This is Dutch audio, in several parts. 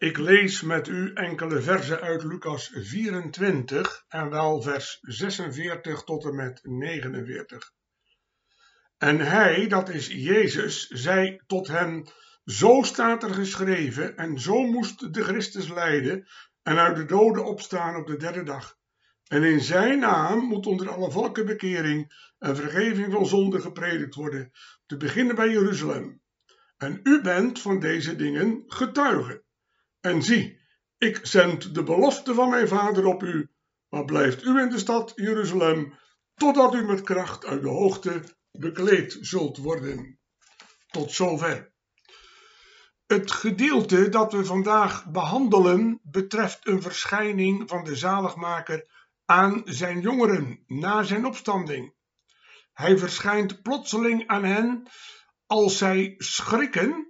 Ik lees met u enkele versen uit Lucas 24 en wel vers 46 tot en met 49. En hij, dat is Jezus, zei tot hen: Zo staat er geschreven, en zo moest de Christus lijden en uit de doden opstaan op de derde dag. En in zijn naam moet onder alle volken bekering en vergeving van zonde gepredikt worden, te beginnen bij Jeruzalem. En u bent van deze dingen getuige. En zie, ik zend de belofte van mijn vader op u, maar blijft u in de stad Jeruzalem, totdat u met kracht uit de hoogte bekleed zult worden. Tot zover. Het gedeelte dat we vandaag behandelen betreft een verschijning van de zaligmaker aan zijn jongeren na zijn opstanding. Hij verschijnt plotseling aan hen als zij schrikken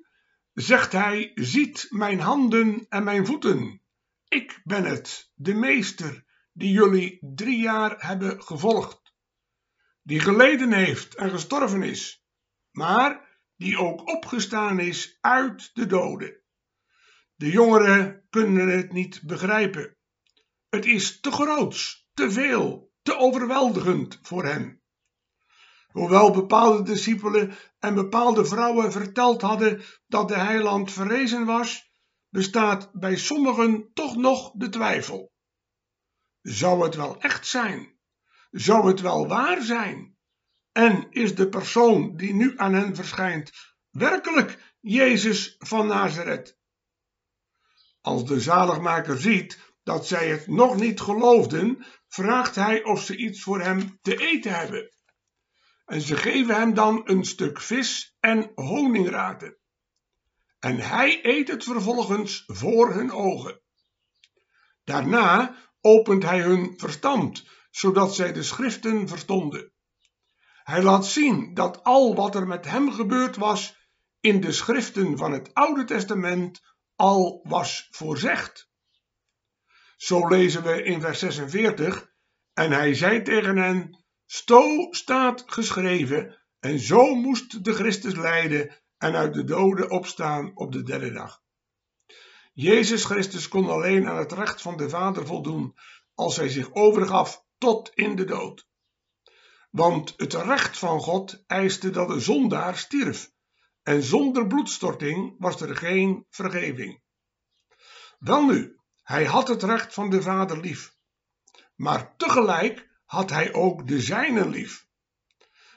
zegt hij: Ziet mijn handen en mijn voeten. Ik ben het, de meester, die jullie drie jaar hebben gevolgd, die geleden heeft en gestorven is, maar die ook opgestaan is uit de doden. De jongeren kunnen het niet begrijpen. Het is te groots, te veel, te overweldigend voor hen. Hoewel bepaalde discipelen en bepaalde vrouwen verteld hadden dat de heiland verrezen was, bestaat bij sommigen toch nog de twijfel. Zou het wel echt zijn? Zou het wel waar zijn? En is de persoon die nu aan hen verschijnt werkelijk Jezus van Nazareth? Als de zaligmaker ziet dat zij het nog niet geloofden, vraagt hij of ze iets voor hem te eten hebben. En ze geven hem dan een stuk vis en honingraten. En hij eet het vervolgens voor hun ogen. Daarna opent hij hun verstand, zodat zij de schriften verstonden. Hij laat zien dat al wat er met hem gebeurd was in de schriften van het Oude Testament al was voorzegd. Zo lezen we in vers 46: En hij zei tegen hen: Sto staat geschreven, en zo moest de Christus lijden en uit de doden opstaan op de derde dag. Jezus Christus kon alleen aan het recht van de Vader voldoen als hij zich overgaf tot in de dood. Want het recht van God eiste dat de zondaar stierf, en zonder bloedstorting was er geen vergeving. Welnu, hij had het recht van de Vader lief, maar tegelijk had hij ook de zijnen lief.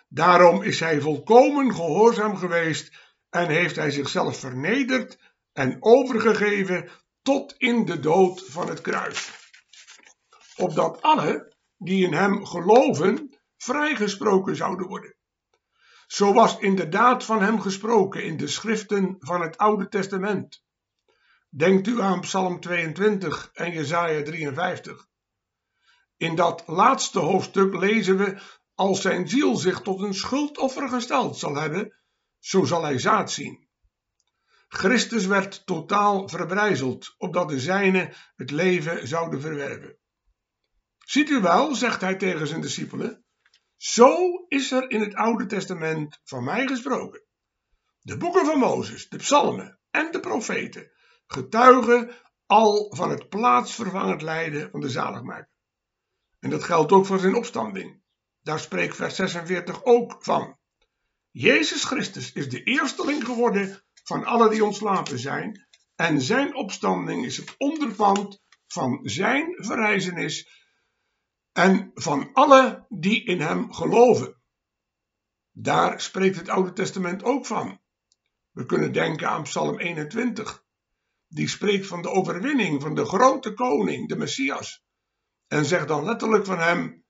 Daarom is hij volkomen gehoorzaam geweest en heeft hij zichzelf vernederd en overgegeven tot in de dood van het kruis. Opdat alle die in hem geloven vrijgesproken zouden worden. Zo was inderdaad van hem gesproken in de schriften van het Oude Testament. Denkt u aan Psalm 22 en Jesaja 53. In dat laatste hoofdstuk lezen we: Als zijn ziel zich tot een schuldoffer gesteld zal hebben, zo zal hij zaad zien. Christus werd totaal verbrijzeld, opdat de zijnen het leven zouden verwerven. Ziet u wel, zegt hij tegen zijn discipelen, zo is er in het Oude Testament van mij gesproken. De boeken van Mozes, de psalmen en de profeten getuigen al van het plaatsvervangend lijden van de zaligmaker. En dat geldt ook voor zijn opstanding. Daar spreekt vers 46 ook van. Jezus Christus is de eersteling geworden van alle die ontslapen zijn. En zijn opstanding is het onderpand van zijn verrijzenis en van alle die in hem geloven. Daar spreekt het Oude Testament ook van. We kunnen denken aan Psalm 21. Die spreekt van de overwinning van de grote koning, de Messias en zegt dan letterlijk van hem,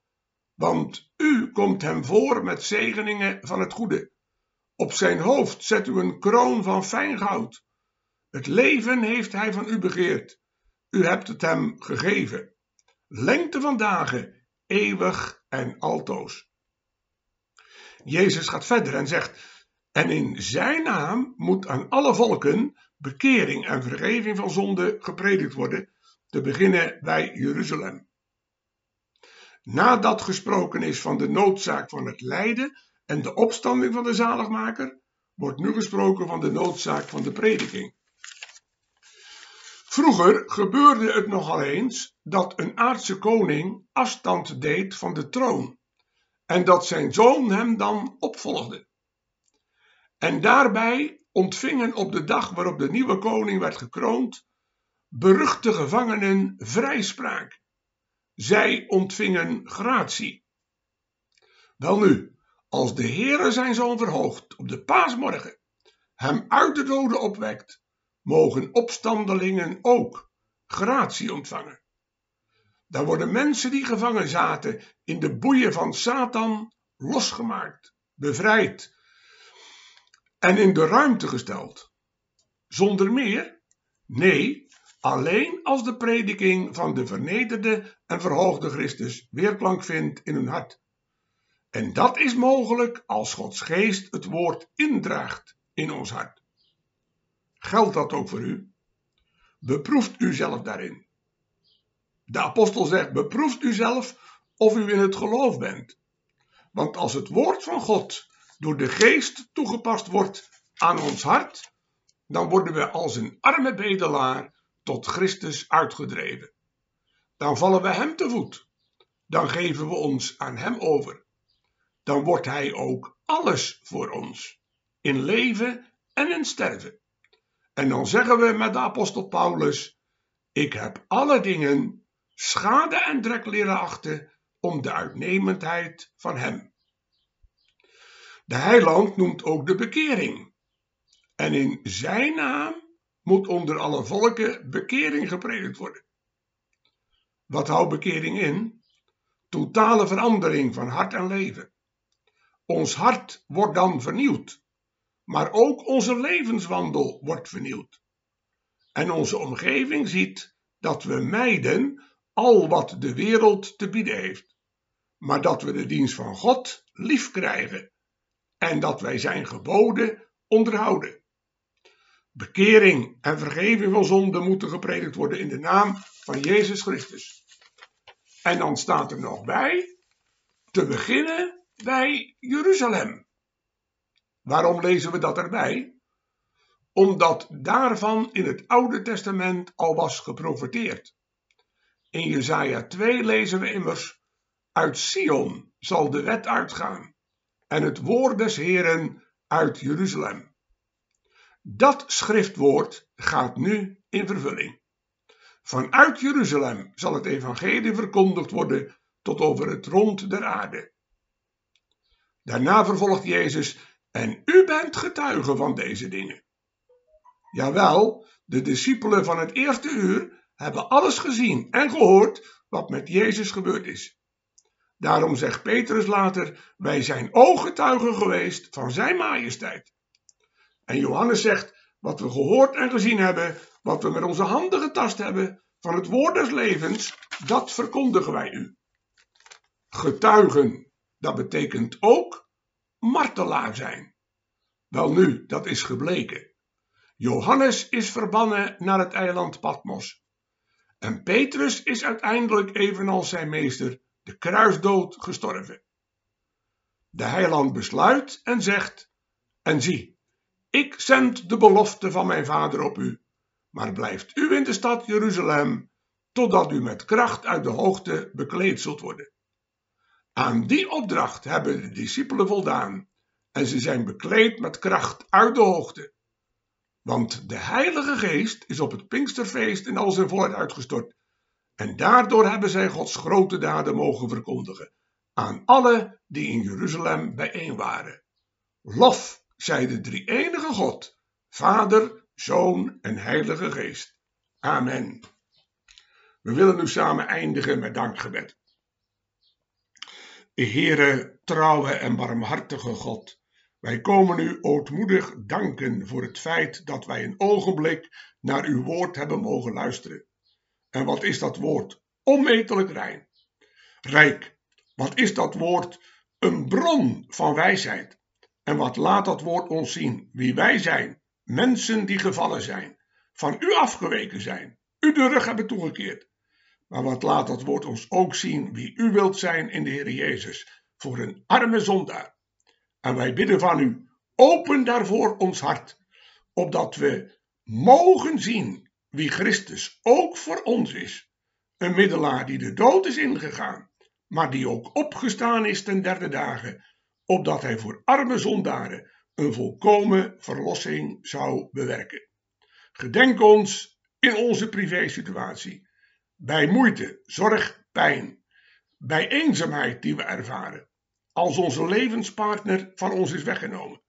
want u komt hem voor met zegeningen van het goede. Op zijn hoofd zet u een kroon van fijn goud. Het leven heeft hij van u begeerd. U hebt het hem gegeven. lengte van dagen, eeuwig en altoos. Jezus gaat verder en zegt, en in zijn naam moet aan alle volken bekering en vergeving van zonde gepredikt worden, te beginnen bij Jeruzalem. Nadat gesproken is van de noodzaak van het lijden en de opstanding van de zaligmaker, wordt nu gesproken van de noodzaak van de prediking. Vroeger gebeurde het nogal eens dat een aardse koning afstand deed van de troon en dat zijn zoon hem dan opvolgde. En daarbij ontvingen op de dag waarop de nieuwe koning werd gekroond, beruchte gevangenen vrijspraak. Zij ontvingen gratie. Welnu, als de Heere zijn zoon verhoogt op de paasmorgen, hem uit de doden opwekt, mogen opstandelingen ook gratie ontvangen. Daar worden mensen die gevangen zaten in de boeien van Satan losgemaakt, bevrijd en in de ruimte gesteld. Zonder meer? Nee, alleen als de prediking van de vernederde en verhoogde Christus weerklank vindt in hun hart. En dat is mogelijk als Gods geest het woord indraagt in ons hart. Geldt dat ook voor u? Beproeft u zelf daarin. De apostel zegt: beproeft u zelf of u in het geloof bent. Want als het woord van God door de geest toegepast wordt aan ons hart, dan worden we als een arme bedelaar tot Christus uitgedreven. Dan vallen we hem te voet. Dan geven we ons aan hem over. Dan wordt hij ook alles voor ons, in leven en in sterven. En dan zeggen we met de apostel Paulus: Ik heb alle dingen schade en drek leren achten om de uitnemendheid van hem. De heiland noemt ook de bekering. En in zijn naam moet onder alle volken bekering gepredikt worden. Wat houdt bekering in? Totale verandering van hart en leven. Ons hart wordt dan vernieuwd, maar ook onze levenswandel wordt vernieuwd. En onze omgeving ziet dat we mijden al wat de wereld te bieden heeft, maar dat we de dienst van God lief krijgen en dat wij zijn geboden onderhouden. Bekering en vergeving van zonde moeten gepredikt worden in de naam van Jezus Christus. En dan staat er nog bij, te beginnen bij Jeruzalem. Waarom lezen we dat erbij? Omdat daarvan in het Oude Testament al was geprofeteerd. In Jesaja 2 lezen we immers, uit Sion zal de wet uitgaan en het woord des Heren uit Jeruzalem. Dat schriftwoord gaat nu in vervulling. Vanuit Jeruzalem zal het evangelie verkondigd worden tot over het rond der aarde. Daarna vervolgt Jezus, en u bent getuige van deze dingen. Jawel, de discipelen van het eerste uur hebben alles gezien en gehoord wat met Jezus gebeurd is. Daarom zegt Petrus later: Wij zijn ooggetuigen geweest van Zijn majesteit. En Johannes zegt: Wat we gehoord en gezien hebben, wat we met onze handen getast hebben, van het woord des levens, dat verkondigen wij u. Getuigen, dat betekent ook martelaar zijn. Wel nu, dat is gebleken. Johannes is verbannen naar het eiland Patmos. En Petrus is uiteindelijk evenals zijn meester de kruisdood gestorven. De heiland besluit en zegt: En zie, ik zend de belofte van mijn vader op u, maar blijft u in de stad Jeruzalem, totdat u met kracht uit de hoogte bekleed zult worden. Aan die opdracht hebben de discipelen voldaan, en ze zijn bekleed met kracht uit de hoogte. Want de Heilige Geest is op het Pinksterfeest in al zijn volheid uitgestort en daardoor hebben zij Gods grote daden mogen verkondigen aan alle die in Jeruzalem bijeen waren. Lof zij de drie enige God, Vader, Zoon en Heilige Geest. Amen. We willen nu samen eindigen met dankgebed. Heere, trouwe en barmhartige God, wij komen u ootmoedig danken voor het feit dat wij een ogenblik naar uw woord hebben mogen luisteren. En wat is dat woord? onmetelijk rein. Rijk, wat is dat woord? Een bron van wijsheid. En wat laat dat woord ons zien? Wie wij zijn, mensen die gevallen zijn, van u afgeweken zijn, u de rug hebben toegekeerd. Maar wat laat dat woord ons ook zien? Wie u wilt zijn in de Heer Jezus, voor een arme zondaar. En wij bidden van u, open daarvoor ons hart, opdat we mogen zien wie Christus ook voor ons is. Een middelaar die de dood is ingegaan, maar die ook opgestaan is ten derde dagen, opdat hij voor arme zondaren een volkomen verlossing zou bewerken. Gedenk ons in onze privésituatie, bij moeite, zorg, pijn, bij eenzaamheid die we ervaren, als onze levenspartner van ons is weggenomen.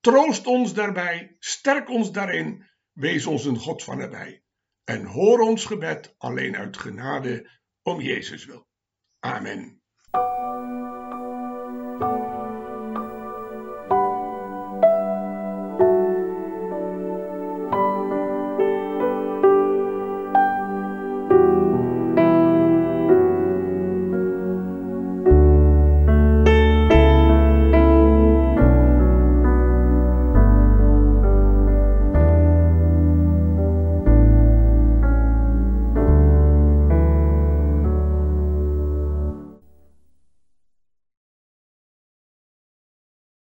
Troost ons daarbij, sterk ons daarin, wees ons een God van nabij. En hoor ons gebed alleen uit genade om Jezus wil. Amen.